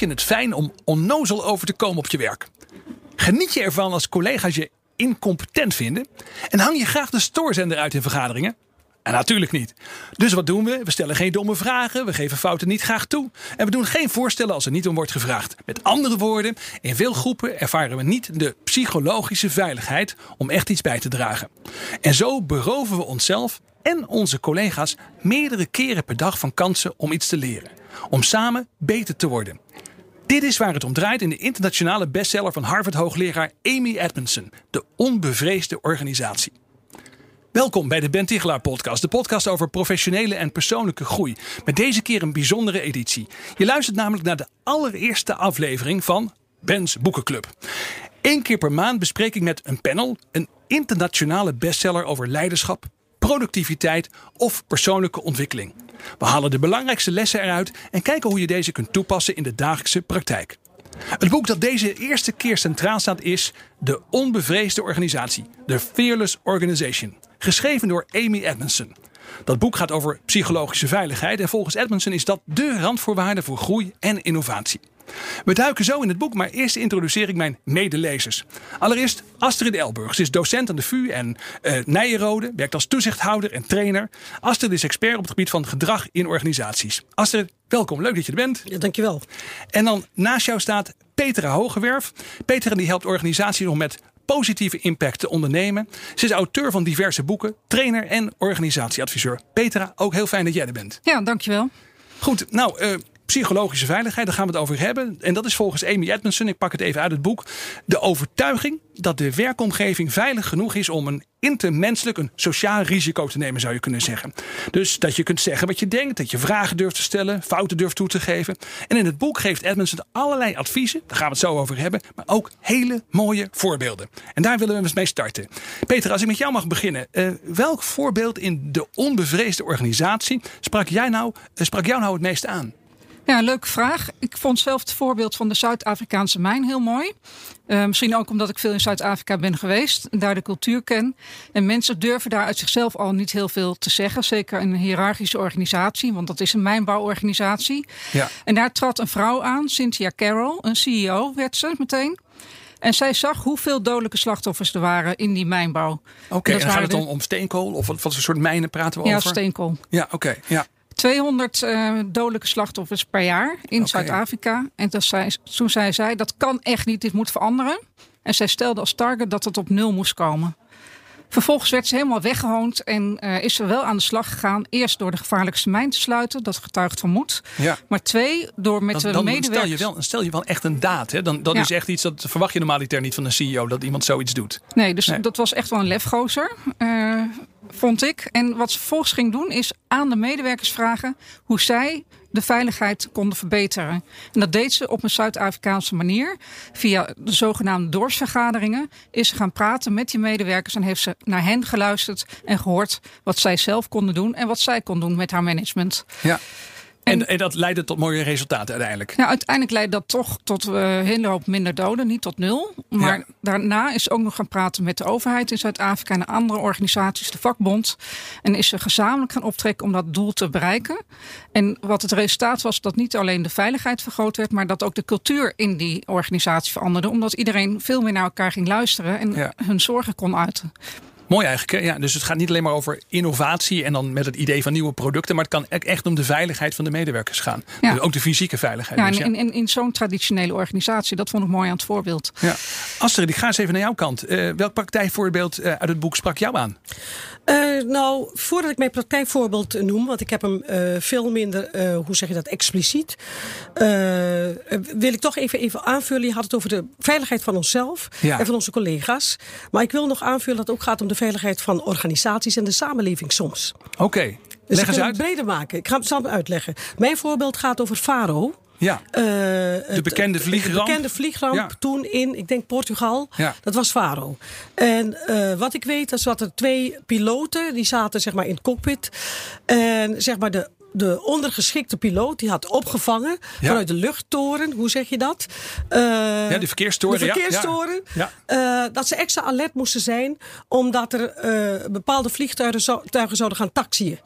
Je het fijn om onnozel over te komen op je werk? Geniet je ervan als collega's je incompetent vinden? En hang je graag de stoorzender uit in vergaderingen? En natuurlijk niet. Dus wat doen we? We stellen geen domme vragen, we geven fouten niet graag toe. En we doen geen voorstellen als er niet om wordt gevraagd. Met andere woorden, in veel groepen ervaren we niet de psychologische veiligheid om echt iets bij te dragen. En zo beroven we onszelf en onze collega's meerdere keren per dag van kansen om iets te leren. Om samen beter te worden. Dit is waar het om draait in de internationale bestseller van Harvard-hoogleraar Amy Edmondson, De Onbevreesde Organisatie. Welkom bij de Ben Tichelaar podcast, de podcast over professionele en persoonlijke groei. Met deze keer een bijzondere editie. Je luistert namelijk naar de allereerste aflevering van Ben's Boekenclub. Eén keer per maand bespreek ik met een panel een internationale bestseller over leiderschap, productiviteit of persoonlijke ontwikkeling. We halen de belangrijkste lessen eruit en kijken hoe je deze kunt toepassen in de dagelijkse praktijk. Het boek dat deze eerste keer centraal staat is De Onbevreesde Organisatie, The Fearless Organization, geschreven door Amy Edmondson. Dat boek gaat over psychologische veiligheid en volgens Edmondson is dat de randvoorwaarde voor groei en innovatie. We duiken zo in het boek, maar eerst introduceer ik mijn medelezers. Allereerst Astrid Elburg. Ze is docent aan de VU en uh, Nijenrode, werkt als toezichthouder en trainer. Astrid is expert op het gebied van gedrag in organisaties. Astrid, welkom. Leuk dat je er bent. Ja, dankjewel. En dan naast jou staat Petra Hogewerf. Petra die helpt organisaties om met positieve impact te ondernemen. Ze is auteur van diverse boeken, trainer en organisatieadviseur. Petra, ook heel fijn dat jij er bent. Ja, dankjewel. Goed, nou, uh, psychologische veiligheid, daar gaan we het over hebben. En dat is volgens Amy Edmondson, ik pak het even uit het boek, de overtuiging dat de werkomgeving veilig genoeg is om een intermenselijk, een sociaal risico te nemen, zou je kunnen zeggen. Dus dat je kunt zeggen wat je denkt, dat je vragen durft te stellen, fouten durft toe te geven. En in het boek geeft Edmondson allerlei adviezen, daar gaan we het zo over hebben, maar ook hele mooie voorbeelden. En daar willen we eens mee starten. Peter, als ik met jou mag beginnen, uh, welk voorbeeld in de onbevreesde organisatie sprak, jij nou, uh, sprak jou nou het meest aan? Ja, leuke vraag. Ik vond zelf het voorbeeld van de Zuid-Afrikaanse mijn heel mooi. Uh, misschien ook omdat ik veel in Zuid-Afrika ben geweest en daar de cultuur ken. En mensen durven daar uit zichzelf al niet heel veel te zeggen. Zeker in een hiërarchische organisatie, want dat is een mijnbouworganisatie. Ja. En daar trad een vrouw aan, Cynthia Carroll, een CEO werd ze meteen. En zij zag hoeveel dodelijke slachtoffers er waren in die mijnbouw. Oké, okay, en, en gaat het om, om steenkool? Of wat, wat voor soort mijnen praten we ja, over? Ja, steenkool. Ja, oké. ja. 200 uh, dodelijke slachtoffers per jaar in okay. Zuid-Afrika. En dat zei, toen zei zij, dat kan echt niet, dit moet veranderen. En zij stelde als target dat het op nul moest komen. Vervolgens werd ze helemaal weggehoond en uh, is ze wel aan de slag gegaan. Eerst door de gevaarlijkste mijn te sluiten, dat getuigt van moed. Ja. Maar twee, door met dan, de medewerkers... Stel je, wel, stel je wel echt een daad. Hè? Dan, dat ja. is echt iets, dat verwacht je normaliter niet van een CEO, dat iemand zoiets doet. Nee, dus nee. dat was echt wel een lefgozer. Uh, vond ik. En wat ze vervolgens ging doen, is aan de medewerkers vragen hoe zij de veiligheid konden verbeteren. En dat deed ze op een Zuid-Afrikaanse manier. Via de zogenaamde doorsvergaderingen is ze gaan praten met die medewerkers en heeft ze naar hen geluisterd en gehoord wat zij zelf konden doen en wat zij kon doen met haar management. Ja. En, en, dat leidde tot mooie resultaten uiteindelijk? Ja, uiteindelijk leidde dat toch tot uh, een hele hoop minder doden, niet tot nul. Maar ja. daarna is ook nog gaan praten met de overheid in Zuid-Afrika en andere organisaties, de vakbond. En is ze gezamenlijk gaan optrekken om dat doel te bereiken. En wat het resultaat was, dat niet alleen de veiligheid vergroot werd, maar dat ook de cultuur in die organisatie veranderde. Omdat iedereen veel meer naar elkaar ging luisteren en ja. hun zorgen kon uiten. Mooi eigenlijk. Ja, dus het gaat niet alleen maar over innovatie en dan met het idee van nieuwe producten. Maar het kan echt om de veiligheid van de medewerkers gaan. Ja. Dus ook de fysieke veiligheid. Ja, dus, en in, in zo'n traditionele organisatie, dat vond ik mooi aan het voorbeeld. Ja. Astrid, ik ga eens even naar jouw kant. Uh, welk praktijkvoorbeeld uh, uit het boek sprak jou aan? Uh, nou, voordat ik mijn praktijkvoorbeeld noem, want ik heb hem veel minder, hoe zeg je dat, expliciet. wil ik toch even, even aanvullen. Je had het over de veiligheid van onszelf ja. en van onze collega's. Maar ik wil nog aanvullen dat het ook gaat om de veiligheid van organisaties en de samenleving soms. Oké, okay. dus leg eens uit. het breder maken. Ik ga het samen uitleggen. Mijn voorbeeld gaat over Faro. Ja. Eh, de bekende vliegramp. De bekende vliegramp Ja. toen in, ik denk Portugal. Ja. Dat was Faro. En eh, wat ik weet, is dat er twee piloten, die zaten zeg maar in het cockpit. En zeg maar de, de ondergeschikte piloot, die had opgevangen Ja. vanuit de luchttoren, hoe zeg je dat? Eh, Ja, de verkeerstoren. de verkeerstoren. Ja. eh, dat ze extra alert moesten zijn, omdat er eh, bepaalde vliegtuigen zo- tuigen zouden gaan taxiën.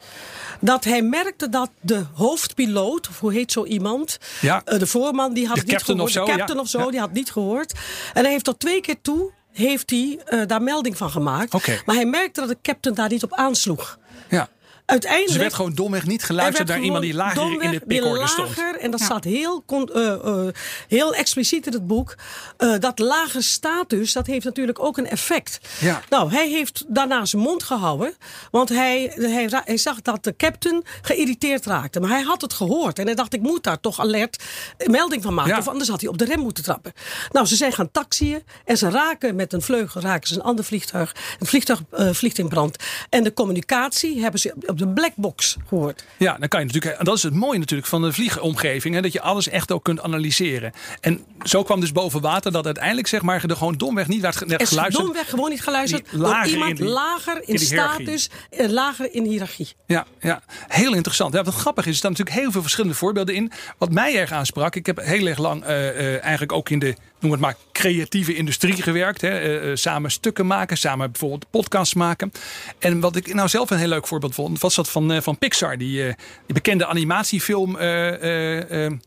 Dat hij merkte dat de hoofdpiloot, of hoe heet zo iemand, Ja. de voorman, die had De niet gehoord. of zo, de captain of zo, die had niet gehoord. En hij heeft tot twee keer toe heeft hij, daar melding van gemaakt. Maar hij merkte dat de captain daar niet op aansloeg. ja. Uiteindelijk. Er werd gewoon domweg niet Er geluisterd naar iemand die lager in de pickorde die stond. lager, En dat Ja. staat heel, eh, eh, heel expliciet in het boek. eh, dat lage status, dat heeft natuurlijk ook een effect. Ja. Nou, hij heeft daarna zijn mond gehouden. Want hij, hij, hij zag dat de captain geïrriteerd raakte. Maar hij had het gehoord. En hij dacht, ik moet daar toch alert een melding van maken. Ja. Of anders had hij op de rem moeten trappen. Nou, ze zijn gaan taxiën. En ze raken met een vleugel raken ze een ander vliegtuig. Het vliegtuig vliegt in brand. En de communicatie hebben ze op de blackbox gehoord. Ja, dan kan je natuurlijk. En dat is het mooie natuurlijk van de vliegomgeving. Hè, dat je alles echt ook kunt analyseren. En zo kwam dus boven water dat uiteindelijk zeg maar er gewoon domweg niet werd, Er is geluisterd. domweg gewoon niet geluisterd door lager iemand in die- lager in, in die hiërarchie. status, en lager in hiërarchie. Ja, ja, heel interessant. Ja, wat grappig is, er staan natuurlijk heel veel verschillende voorbeelden in. Wat mij erg aansprak, ik heb heel erg lang eh, eh, eigenlijk ook in de, noem het maar, creatieve industrie gewerkt. Hè. Eh, eh, samen stukken maken, samen bijvoorbeeld podcasts maken. En wat ik nou zelf een heel leuk voorbeeld vond, was dat van, eh, van Pixar. Die, die bekende animatiefilm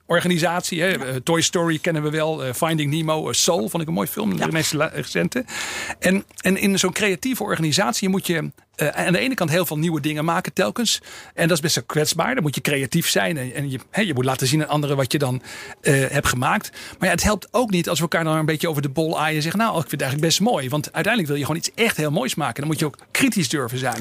organisatie. Hè. Eh, Toy Story kennen we wel. Finding Nemo, Soul vond ik een mooi film. De meest recente. En, en in zo'n creatieve organisatie moet je eh, aan de ene kant heel veel nieuwe dingen maken telkens. En dat is best wel kwetsbaar. Dan moet je creatief zijn. En, en je, hè, je moet laten zien aan anderen wat je dan eh, hebt gemaakt. Maar ja, het helpt ook niet als we elkaar dan een beetje over de bol aaien. En zeggen, nou, ik vind het eigenlijk best mooi. Want uiteindelijk wil je gewoon iets echt heel moois maken. Dan moet je ook kritisch durven zijn.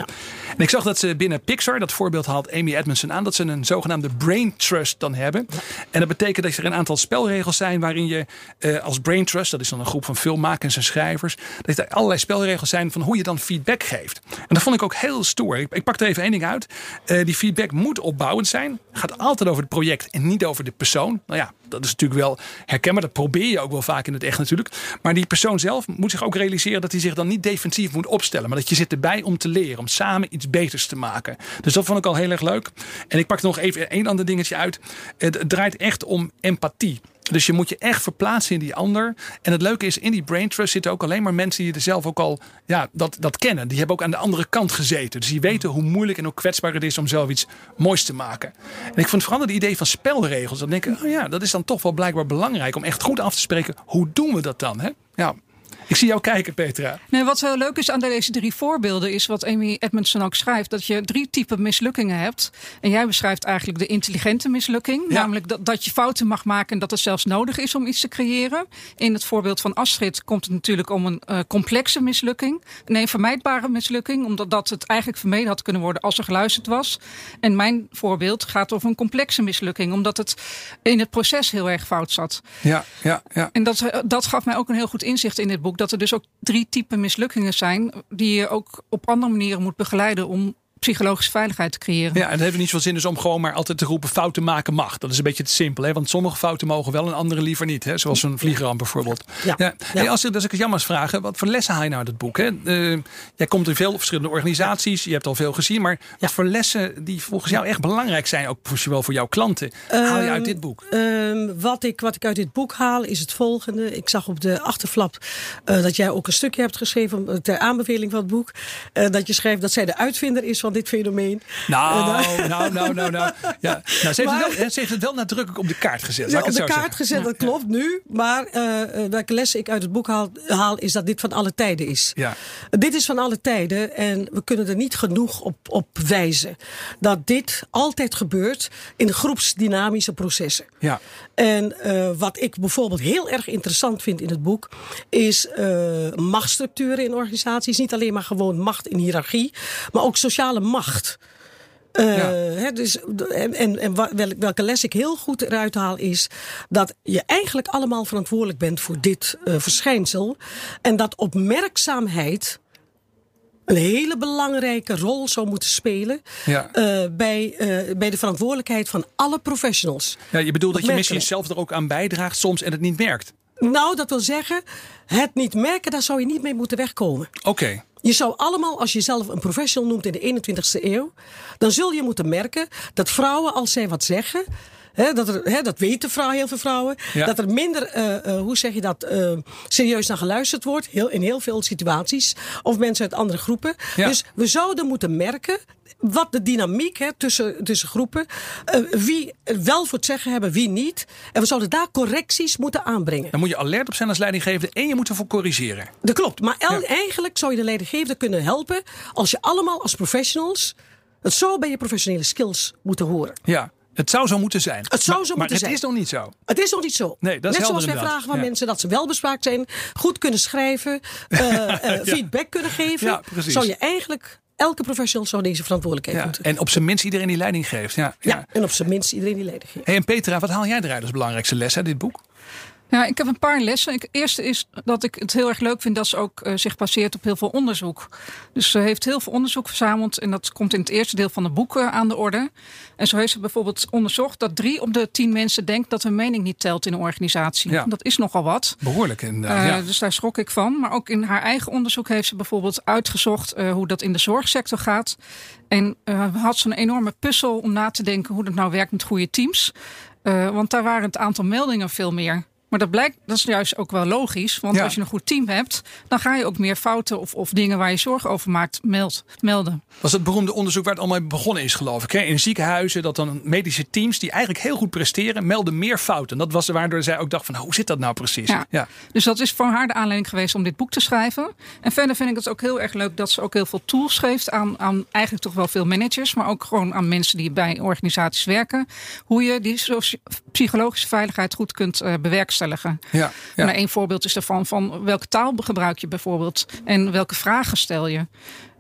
En ik zag dat ze binnen Pixar, dat voorbeeld haalt Amy Edmondson aan, dat ze een zogenaamde brain trust dan hebben. En dat betekent dat er een aantal spelregels zijn waarin je eh, als brain trust, dat is dan een groep van filmmakers en schrijvers, dat er allerlei spelregels zijn van hoe je dan feedback geeft. En dat vond ik ook heel stoer. Ik, ik pak er even één ding uit. Eh, die feedback moet opbouwend zijn. Gaat altijd over het project en niet over de persoon. Nou ja, dat is natuurlijk wel herkenbaar. Dat probeer je ook wel vaak in het echt natuurlijk. Maar die persoon zelf moet zich ook realiseren dat hij zich dan niet defensief moet opstellen. Maar dat je zit erbij om te leren. Om samen iets beters te maken. Dus dat vond ik al heel erg leuk. En ik pak nog even één ander dingetje uit. Het, het draait echt om empathie. Dus je moet je echt verplaatsen in die ander. En het leuke is, in die brain trust zitten ook alleen maar mensen die er zelf ook al ja, dat, dat kennen. Die hebben ook aan de andere kant gezeten. Dus die weten hoe moeilijk en hoe kwetsbaar het is om zelf iets moois te maken. En ik vond vooral het idee van spelregels. Dan denk ik, oh ja, dat is dan toch wel blijkbaar belangrijk om echt goed af te spreken. Hoe doen we dat dan? Hè? Ja. Ik zie jou kijken, Petra. Nee, wat heel leuk is aan deze drie voorbeelden is wat Amy Edmondson ook schrijft: dat je drie typen mislukkingen hebt. En jij beschrijft eigenlijk de intelligente mislukking, Ja. namelijk dat, dat je fouten mag maken en dat het zelfs nodig is om iets te creëren. In het voorbeeld van Astrid komt het natuurlijk om een eh, complexe mislukking, een vermijdbare mislukking, omdat dat het eigenlijk vermeden had kunnen worden als er geluisterd was. En mijn voorbeeld gaat over een complexe mislukking, omdat het in het proces heel erg fout zat. Ja, ja, ja. En dat, eh, dat gaf mij ook een heel goed inzicht in dit boek. Dat er dus ook drie typen mislukkingen zijn. die je ook op andere manieren moet begeleiden. om psychologische veiligheid te creëren. Ja, en het heeft niet zoveel zin dus om gewoon maar altijd te roepen fouten maken mag. Dat is een beetje te simpel. Hè? Want sommige fouten mogen wel en andere liever niet. Hè? Zoals een vliegramp bijvoorbeeld. Ja. Ja. Ja. Hey, als, ik, als ik het jammer vragen, wat voor lessen haal je nou uit het boek? Hè? Eh, jij komt in veel verschillende organisaties. Je hebt al veel gezien. Maar wat voor lessen die volgens jou echt belangrijk zijn. Ook voor, zowel voor jouw klanten. haal je uit dit boek? Ehm, wat, ik, wat ik uit dit boek haal is het volgende. Ik zag op de achterflap eh, dat jij ook een stukje hebt geschreven eh, ter aanbeveling van het boek. Eh, dat je schrijft dat zij de uitvinder is van dit fenomeen. Nou, nou, nou, nou, nou. Ja. nou ze, heeft Maar- het wel, ze heeft het wel nadrukkelijk op de kaart gezet. Ja, op de kaart zeggen. gezet, dat klopt nu. Maar eh, eh, welke les ik uit het boek haal, haal, is dat dit van alle tijden is. Ja. Dit is van alle tijden en we kunnen er niet genoeg op, op wijzen. Dat dit altijd gebeurt in groepsdynamische processen. Ja. En eh, wat ik bijvoorbeeld heel erg interessant vind in het boek, is eh machtsstructuren in organisaties. Niet alleen maar gewoon macht in hiërarchie, maar ook sociale macht. Eh, Ja. dus, en en, en welke les ik heel goed eruit haal is dat je eigenlijk allemaal verantwoordelijk bent voor dit eh, verschijnsel. En dat opmerkzaamheid een hele belangrijke rol zou moeten spelen Ja. eh, bij, bij de verantwoordelijkheid van alle professionals. Ja, je bedoelt dat je misschien zelf er ook aan bijdraagt soms en het niet merkt. Nou, dat wil zeggen, het niet merken, daar zou je niet mee moeten wegkomen. Oké. Je zou allemaal, als je jezelf een professional noemt in de 21ste eeuw, dan zul je moeten merken dat vrouwen, als zij wat zeggen. Hè, dat, er, hè, dat weten vrouwen, heel veel vrouwen. Ja. Dat er minder, eh, eh, hoe zeg je dat, eh, serieus naar geluisterd wordt. Heel, in heel veel situaties. Of mensen uit andere groepen. Ja. Dus we zouden moeten merken wat de dynamiek hè, tussen, tussen groepen. eh, wie wel voor het zeggen hebben, wie niet. En we zouden daar correcties moeten aanbrengen. Dan moet je alert op zijn als leidinggevende en je moet ervoor corrigeren. Dat klopt. Maar Ja. eigenlijk zou je de leidinggevende kunnen helpen als je allemaal als professionals het zo bij je professionele skills moeten horen. Ja, het zou zo moeten zijn. Het zou maar, zo maar moeten zijn. het is nog niet zo. Het is nog niet zo. Nee, dat is Net zoals wij vragen van Ja. mensen dat ze wel bespraakt zijn, goed kunnen schrijven, eh, eh, feedback kunnen geven. Ja, precies. zou je eigenlijk, elke professional zou deze verantwoordelijkheid Ja. moeten. En op zijn minst iedereen die leiding geeft. Ja, ja. ja. en op zijn minst iedereen die leiding geeft. Hey, en Petra, wat haal jij eruit als belangrijkste les uit dit boek? Ja, ik heb een paar lessen. Het eerste is dat ik het heel erg leuk vind dat ze ook eh, zich baseert op heel veel onderzoek. Dus ze heeft heel veel onderzoek verzameld en dat komt in het eerste deel van het boek eh, aan de orde. En zo heeft ze bijvoorbeeld onderzocht dat drie op de tien mensen denkt dat hun mening niet telt in een organisatie. Ja. Dat is nogal wat. Behoorlijk inderdaad. Eh, ja. Dus daar schrok ik van. Maar ook in haar eigen onderzoek heeft ze bijvoorbeeld uitgezocht eh, hoe dat in de zorgsector gaat. En eh, had ze een enorme puzzel om na te denken hoe dat nou werkt met goede teams. Eh, want daar waren het aantal meldingen veel meer. Maar dat blijkt, dat is juist ook wel logisch. Want Ja. als je een goed team hebt, dan ga je ook meer fouten of, of dingen waar je zorgen over maakt meld, melden. was het beroemde onderzoek waar het allemaal mee begonnen is, geloof ik. Hè? In ziekenhuizen, dat dan medische teams die eigenlijk heel goed presteren, melden meer fouten. Dat was waardoor zij ook dacht van, hoe zit dat nou precies? Ja. ja. Dus dat is voor haar de aanleiding geweest om dit boek te schrijven. En verder vind ik het ook heel erg leuk dat ze ook heel veel tools geeft aan, aan eigenlijk toch wel veel managers, maar ook gewoon aan mensen die bij organisaties werken. Hoe je die psychologische veiligheid goed kunt eh, bewerkstelligen. Ja, ja. Nou, een voorbeeld is daarvan van welke taal gebruik je bijvoorbeeld en welke vragen stel je.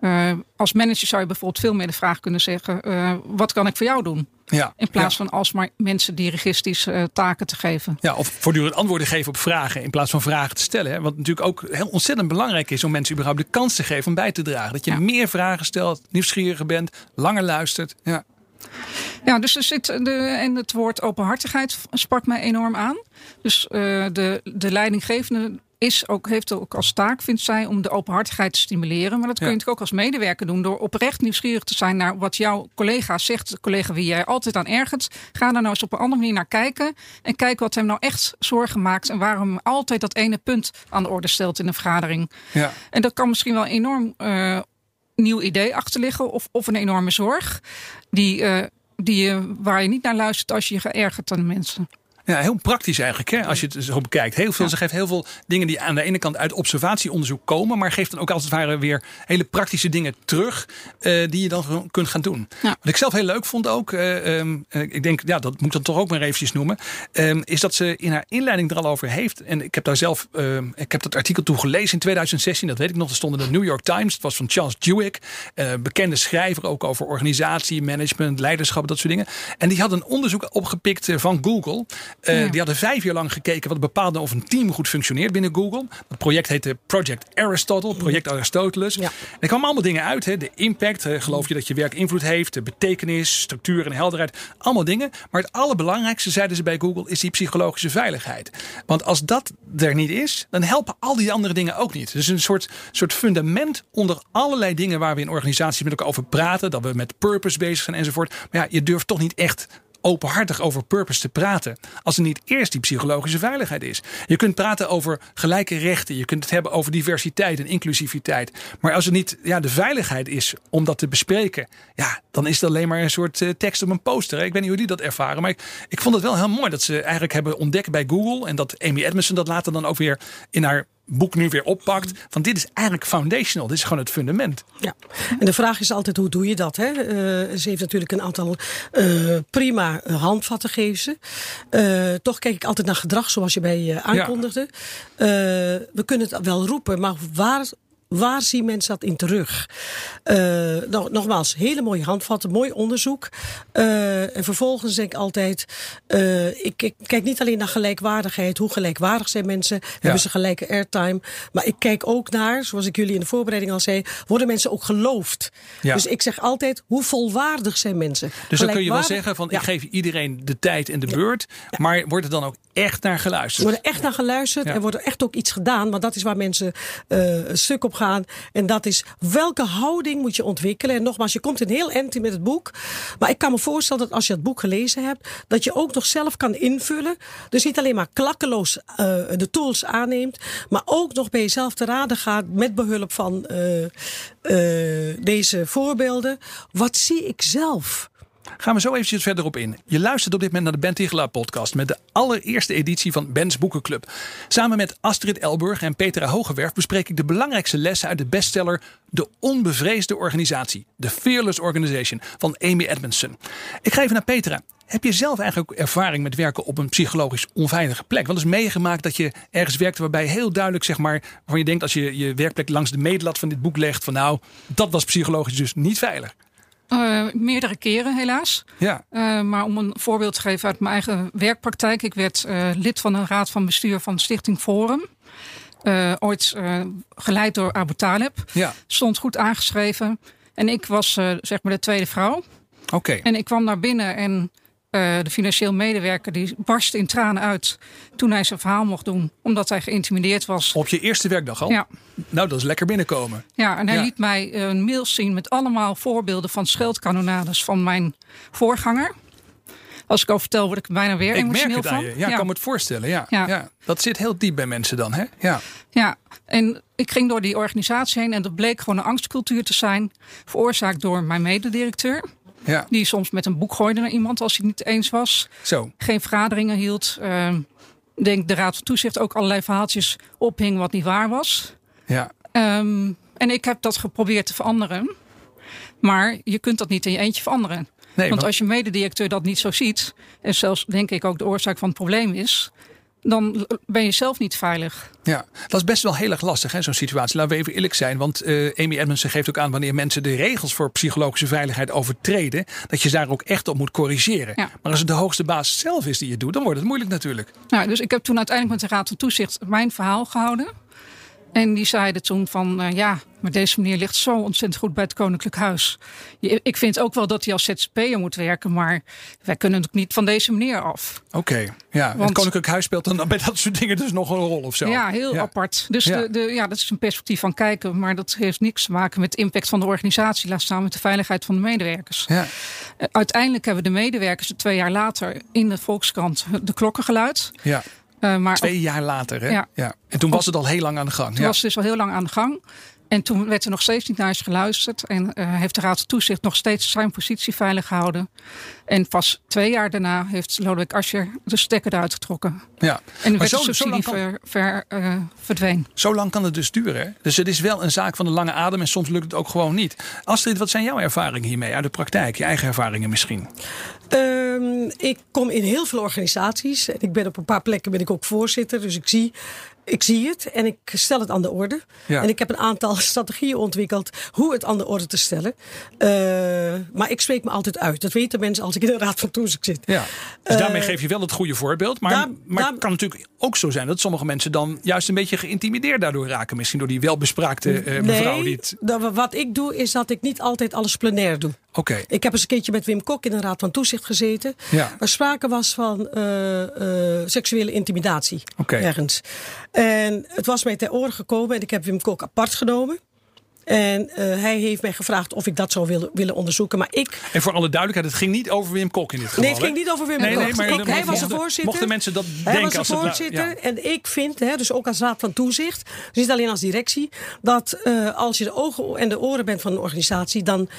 Eh, als manager zou je bijvoorbeeld veel meer de vraag kunnen zeggen: eh, wat kan ik voor jou doen? ja. In plaats ja. van alsmaar mensen dirigistische eh, taken te geven. Ja, of voortdurend antwoorden geven op vragen in plaats van vragen te stellen. Hè? Wat natuurlijk ook heel ontzettend belangrijk is om mensen überhaupt de kans te geven om bij te dragen. Dat je Ja. meer vragen stelt, nieuwsgieriger bent, langer luistert. Ja. Ja, dus er zit de, en het woord openhartigheid sprak mij enorm aan. Dus eh, de, de leidinggevende is ook, heeft ook als taak, vindt zij, om de openhartigheid te stimuleren. Maar dat kun je Ja. natuurlijk ook als medewerker doen door oprecht nieuwsgierig te zijn naar wat jouw collega zegt. De collega wie jij altijd aan ergert. Ga daar nou eens op een andere manier naar kijken. En kijk wat hem nou echt zorgen maakt. En waarom altijd dat ene punt aan de orde stelt in een vergadering. Ja. En dat kan misschien wel enorm eh, nieuw idee achter liggen. Of, of een enorme zorg. Die, eh, die, je- waar je niet naar luistert als je je geërgert aan mensen. Ja, heel praktisch eigenlijk, hè, als je het zo bekijkt. Heel veel, Ze geeft heel veel dingen die aan de ene kant uit observatieonderzoek komen, maar geeft dan ook als het ware weer hele praktische dingen terug eh, die je dan kunt gaan doen. Ja. Wat ik zelf heel leuk vond ook, eh, ehm, eh, ik denk, ja, dat moet ik dan toch ook maar eventjes noemen, ehm, is dat ze in haar inleiding er al over heeft. En ik heb daar zelf, ehm, ik heb dat artikel toe gelezen in 2016, dat weet ik nog. Dat stond in de New York Times. Het was van Charles eh, bekende schrijver ook over organisatie, management, leiderschap, dat soort dingen. En die had een onderzoek opgepikt van Google. Eh, Ja. Die hadden vijf jaar lang gekeken wat bepaalde of een team goed functioneert binnen Google. Dat project heette Project Aristotle, Project Aristoteles. Ja. En er kwamen allemaal dingen uit. Hè. De impact, geloof je dat je werk invloed heeft, de betekenis, structuur en helderheid. Allemaal dingen. Maar het allerbelangrijkste, zeiden ze bij Google, is die psychologische veiligheid. Want als dat er niet is, dan helpen al die andere dingen ook niet. Dus een soort, soort fundament onder allerlei dingen waar we in organisaties met elkaar over praten. Dat we met purpose bezig zijn enzovoort. Maar ja, je durft toch niet echt openhartig over purpose te praten. Als er niet eerst die psychologische veiligheid is. Je kunt praten over gelijke rechten. Je kunt het hebben over diversiteit en inclusiviteit. Maar als er niet ja, de veiligheid is om dat te bespreken. Ja, dan is het alleen maar een soort eh, tekst op een poster. Ik weet niet hoe die dat ervaren. Maar ik, ik vond het wel heel mooi dat ze eigenlijk hebben ontdekt bij Google. En dat Amy Edmondson dat later dan ook weer in haar boek nu weer oppakt. Van dit is eigenlijk foundational. Dit is gewoon het fundament. Ja, en de vraag is altijd hoe doe je dat? Hè? Eh, ze heeft natuurlijk een aantal eh, prima eh, handvatten gegeven. ze. Toch kijk ik altijd naar gedrag zoals je bij je aankondigde. We kunnen het wel roepen, maar waar waar zien mensen dat in terug? Uh, nog, nogmaals, hele mooie handvatten, mooi onderzoek. Uh, en vervolgens denk ik altijd, uh, ik, ik, kijk niet alleen naar gelijkwaardigheid, hoe gelijkwaardig zijn mensen, ja. hebben ze gelijke airtime, maar ik kijk ook naar, zoals ik jullie in de voorbereiding al zei, worden mensen ook geloofd? Ja. Dus ik zeg altijd, hoe volwaardig zijn mensen? Dus dan kun je wel zeggen van, ik geef iedereen de tijd en de beurt, maar wordt er dan ook echt naar geluisterd? Er wordt er echt naar geluisterd en wordt er echt ook iets gedaan, want dat is waar mensen een stuk op En dat is welke houding moet je ontwikkelen. En nogmaals, je komt een heel eind met het boek. Maar ik kan me voorstellen dat als je het boek gelezen hebt, dat je ook nog zelf kan invullen. Dus niet alleen maar klakkeloos uh, de tools aanneemt, maar ook nog bij jezelf te raden gaat met behulp van uh, uh, deze voorbeelden. Wat zie ik zelf? Gaan we zo eventjes verder op in. Je luistert op dit moment naar de Ben Tigelaar podcast met de allereerste editie van Ben's Boekenclub. Samen met Astrid Elburg en Petra Hogewerf bespreek ik de belangrijkste lessen uit de bestseller De Onbevreesde Organisatie, The Fearless Organization van Amy Edmondson. Ik ga even naar Petra. Heb je zelf eigenlijk ervaring met werken op een psychologisch onveilige plek? Wel eens meegemaakt dat je ergens werkte waarbij heel duidelijk, zeg maar, waarvan je denkt als je je werkplek langs de meetlat van dit boek legt, van nou, dat was psychologisch dus niet veilig. Uh, meerdere keren helaas. Ja. Uh, maar om een voorbeeld te geven uit mijn eigen werkpraktijk. Ik werd uh, lid van de raad van bestuur van Stichting Forum. ooit geleid door Abu Talib. Ja. Stond goed aangeschreven. En ik was zeg maar de tweede vrouw. Oké. Okay. En ik kwam naar binnen en uh, de financieel medewerker die barstte in tranen uit toen hij zijn verhaal mocht doen, omdat hij geïntimideerd was. Op je eerste werkdag al? Ja. Nou, dat is lekker binnenkomen. Ja, en hij ja. liet mij een mail zien met allemaal voorbeelden van scheldkanonades van mijn voorganger. Als ik over vertel, word ik bijna weer ik emotioneel merk het van. Aan je. Ja, ja, ik kan me het voorstellen. Ja. Ja. ja. Dat zit heel diep bij mensen dan, hè? Ja. ja, en ik ging door die organisatie heen en dat bleek gewoon een angstcultuur te zijn, veroorzaakt door mijn mededirecteur. Ja. Die soms met een boek gooide naar iemand als hij het niet eens was. Zo. Geen vergaderingen hield. Uh, denk de Raad van Toezicht ook allerlei verhaaltjes ophing wat niet waar was. Ja. Um, en ik heb dat geprobeerd te veranderen. Maar je kunt dat niet in je eentje veranderen. Nee, Want als je mededirecteur dat niet zo ziet, en zelfs denk ik ook de oorzaak van het probleem is, dan ben je zelf niet veilig. Ja, dat is best wel heel erg lastig, zo'n situatie. Laten we even eerlijk zijn. Want uh, Amy Edmondson geeft ook aan wanneer mensen de regels voor psychologische veiligheid overtreden, dat je daar ook echt op moet corrigeren. Ja. Maar als het de hoogste baas zelf is die het doet, dan wordt het moeilijk natuurlijk. Nou, dus ik heb toen uiteindelijk met de Raad van Toezicht mijn verhaal gehouden. En die zeiden toen van uh, ja, maar deze meneer ligt zo ontzettend goed bij het Koninklijk Huis. Je, ik vind ook wel dat hij als ZZP'er moet werken, maar wij kunnen ook niet van deze meneer af. Oké, okay, ja. Want, het Koninklijk Huis speelt dan bij dat soort dingen dus nog een rol of zo. Ja, heel ja. apart. Dus ja. De, de, ja, dat is een perspectief van kijken, maar dat heeft niks te maken met de impact van de organisatie, laat staan met de veiligheid van de medewerkers. Ja. Uh, uiteindelijk hebben de medewerkers twee jaar later in de Volkskrant de klokken geluid. Ja. Uh, maar Twee jaar later, hè? Ja. ja. En toen was het al heel lang aan de gang. Toen ja. was het dus al heel lang aan de gang. En toen werd er nog steeds niet naar eens geluisterd. En uh, heeft de Raad van Toezicht nog steeds zijn positie veilig gehouden. En pas twee jaar daarna heeft Lodewijk Asscher de stekker eruit getrokken. Ja. En de zo, subsidie zo ver, ver, uh, verdween. Zo lang kan het dus duren. Hè? Dus het is wel een zaak van de lange adem en soms lukt het ook gewoon niet. Astrid, wat zijn jouw ervaringen hiermee uit de praktijk? Je eigen ervaringen misschien? Um, ik kom in heel veel organisaties. En ik ben op een paar plekken ben ik ook voorzitter. Dus ik zie ik zie het en ik stel het aan de orde. Ja. En ik heb een aantal strategieën ontwikkeld hoe het aan de orde te stellen. Uh, maar ik spreek me altijd uit. Dat weten mensen als ik in de raad van toezicht zit. Ja. Dus uh, daarmee geef je wel het goede voorbeeld. Maar, daar, maar daar, kan natuurlijk ook zo zijn dat sommige mensen dan juist een beetje geïntimideerd daardoor raken. Misschien door die welbespraakte uh, mevrouw. Nee, Die het... wat ik doe is dat ik niet altijd alles plenair doe. Oké. Okay. Ik heb eens een keertje met Wim Kok in een raad van toezicht gezeten. Ja. Waar sprake was van uh, seksuele intimidatie okay. ergens. En het was mij ter oren gekomen en ik heb Wim Kok apart genomen. En uh, hij heeft mij gevraagd of ik dat zou willen, willen onderzoeken. Maar ik. En voor alle duidelijkheid, het ging niet over Wim Kok in dit geval. Nee, het ging niet over Wim nee, Kok. Nee, maar ik, hij was de voorzitter. Mochten mensen dat hij denken was de het voorzitter. ja. En ik vind, hè, dus ook als raad van toezicht, dus niet alleen als directie, dat uh, als je de ogen en de oren bent van een organisatie, dan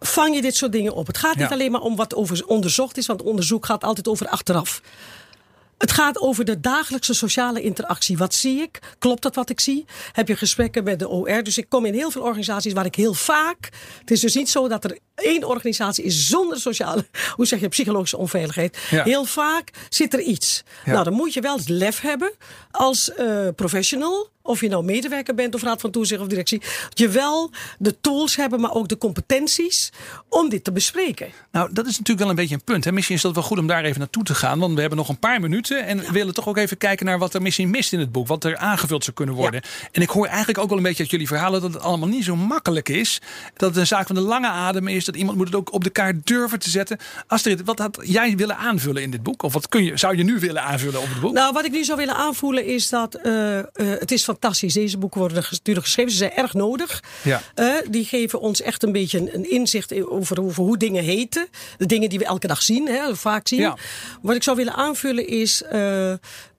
vang je dit soort dingen op. Het gaat niet alleen maar om wat over onderzocht is, want onderzoek gaat altijd over achteraf. Het gaat over de dagelijkse sociale interactie. Wat zie ik? Klopt dat wat ik zie? Heb je gesprekken met de OR? Dus ik kom in heel veel organisaties waar ik heel vaak. Het is dus niet zo dat er één organisatie is zonder sociale, hoe zeg je, psychologische onveiligheid. Ja. Heel vaak zit er iets. Ja. Nou, dan moet je wel het lef hebben als uh, professional of je nou medewerker bent of raad van toezicht of directie, dat je wel de tools hebben, maar ook de competenties om dit te bespreken. Nou, dat is natuurlijk wel een beetje een punt. Hè? Misschien is dat wel goed om daar even naartoe te gaan, want we hebben nog een paar minuten en willen toch ook even kijken naar wat er misschien mist in het boek, wat er aangevuld zou kunnen worden. En ik hoor eigenlijk ook wel een beetje uit jullie verhalen dat het allemaal niet zo makkelijk is. Dat het een zaak van de lange adem is, dat iemand moet het ook op de kaart durven te zetten. Astrid, wat had jij willen aanvullen in dit boek? Of wat kun je, zou je nu willen aanvullen op het boek? Nou, wat ik nu zou willen aanvoelen is dat uh, uh, het is fantastisch. Deze boeken worden natuurlijk geschreven. Ze zijn erg nodig. Ja. Uh, die geven ons echt een beetje een, een inzicht over, over, hoe dingen heten. De dingen die we elke dag zien, hè, vaak zien. Ja. Wat ik zou willen aanvullen is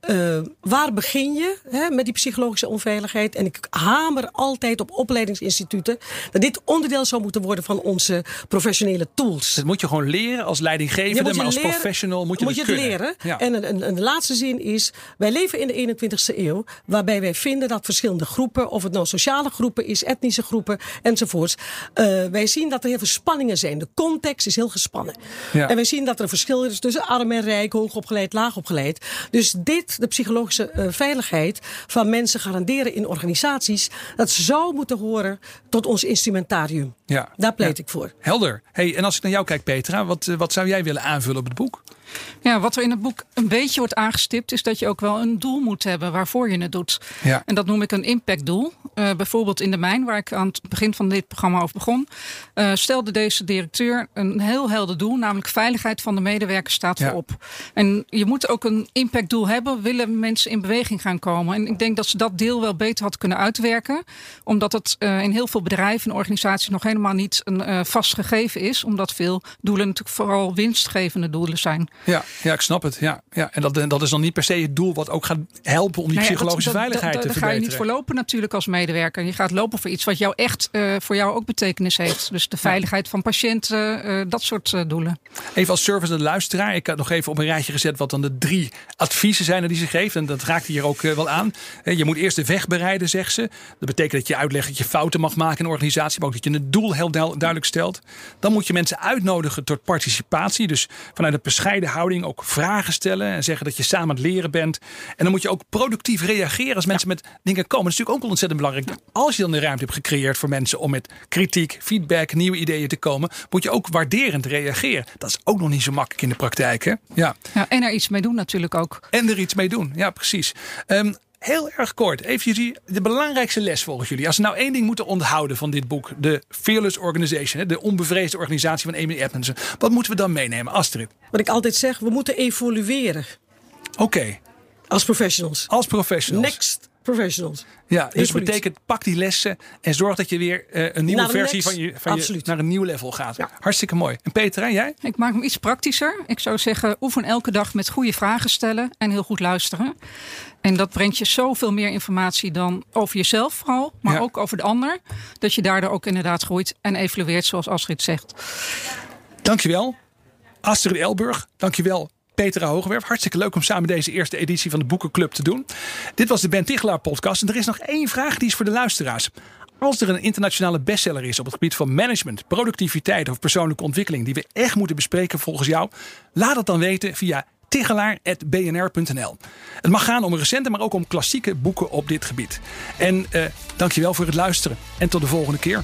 uh, waar begin je hè, met die psychologische onveiligheid? En ik hamer altijd op opleidingsinstituten dat dit onderdeel zou moeten worden van onze professionele tools. Dat moet je gewoon leren als leidinggevende, maar als professional moet je, moet je het kunnen. leren. Ja. En, en, en de laatste zin is: wij leven in de 21ste eeuw, waarbij wij vinden dat verschillende groepen, of het nou sociale groepen is, etnische groepen enzovoorts, uh, wij zien dat er heel veel spanningen zijn. De context is heel gespannen. Ja. En wij zien dat er een verschil is tussen arm en rijk, hoogopgeleid, laagopgeleid. Dus dit de psychologische uh, veiligheid van mensen garanderen in organisaties. Dat zou moeten horen tot ons instrumentarium. Ja. Daar pleit Ja. ik voor. Helder. Hey, en als ik naar jou kijk, Petra, wat, uh, wat zou jij willen aanvullen op het boek? Ja, wat er in het boek een beetje wordt aangestipt, is dat je ook wel een doel moet hebben waarvoor je het doet. Ja. En dat noem ik een impactdoel. Uh, bijvoorbeeld in de mijn, waar ik aan het begin van dit programma over begon, uh, stelde deze directeur een heel helder doel, namelijk veiligheid van de medewerkers staat Ja. voorop. En je moet ook een impactdoel hebben, willen mensen in beweging gaan komen. En ik denk dat ze dat deel wel beter had kunnen uitwerken, omdat het uh, in heel veel bedrijven en organisaties nog helemaal niet een vast gegeven is, omdat veel doelen natuurlijk vooral winstgevende doelen zijn. Ja, ja, ik snap het. Ja, ja. En dat, dat is dan niet per se het doel wat ook gaat helpen om die Nou ja, psychologische dat- veiligheid dat- te Daar ga je verbeteren. niet voor lopen natuurlijk als medewerker. Je gaat lopen voor iets wat jou echt uh, voor jou ook betekenis heeft. Dus de veiligheid van patiënten, uh, dat soort uh, doelen. Even als service de luisteraar. Ik had nog even op een rijtje gezet wat dan de drie adviezen zijn die ze geeft. En dat raakt hier ook wel aan. Je moet eerst de weg bereiden, zegt ze. Dat betekent dat je uitlegt dat je fouten mag maken in een organisatie. Maar ook dat je een doel heel duidelijk stelt. Dan moet je mensen uitnodigen tot participatie. Dus vanuit een bescheiden houding ook vragen stellen. En zeggen dat je samen aan het leren bent. En dan moet je ook productief reageren als mensen ja. met dingen komen. Dat is natuurlijk ook ontzettend belangrijk. Als je dan de ruimte hebt gecreëerd voor mensen om met kritiek, feedback, nieuwe ideeën te komen. Moet je ook waarderend reageren. Dat is ook nog niet zo makkelijk in de praktijk. Hè? Ja. ja en er iets mee doen natuurlijk ook. En er iets mee doen. Ja, precies. Um, Heel erg kort, even jullie, de belangrijkste les volgens jullie. Als ze nou één ding moeten onthouden van dit boek, de Fearless Organization, de onbevreesde organisatie van Amy Edmondson, wat moeten we dan meenemen, Astrid? Wat ik altijd zeg, we moeten evolueren. Oké. Okay. Als professionals. Als professionals. Next professionals. Ja, dus dat betekent pak die lessen en zorg dat je weer uh, een nieuwe versie next, van je, van je naar een nieuw level gaat. Ja. Hartstikke mooi. En Petra, jij? Ik maak hem iets praktischer. Ik zou zeggen, oefen elke dag met goede vragen stellen en heel goed luisteren. En dat brengt je zoveel meer informatie dan over jezelf vooral, maar ja. ook over de ander. Dat je daardoor ook inderdaad groeit en evolueert zoals Astrid zegt. Dankjewel. Astrid Elburg, dankjewel. Petra Hogewerf. Hartstikke leuk om samen deze eerste editie van de Boekenclub te doen. Dit was de Ben Tichelaar podcast. En er is nog één vraag die is voor de luisteraars. Als er een internationale bestseller is op het gebied van management, productiviteit of persoonlijke ontwikkeling die we echt moeten bespreken volgens jou, laat het dan weten via tigelaar.bnr.nl. Het mag gaan om recente, maar ook om klassieke boeken op dit gebied. En uh, dankjewel voor het luisteren en tot de volgende keer.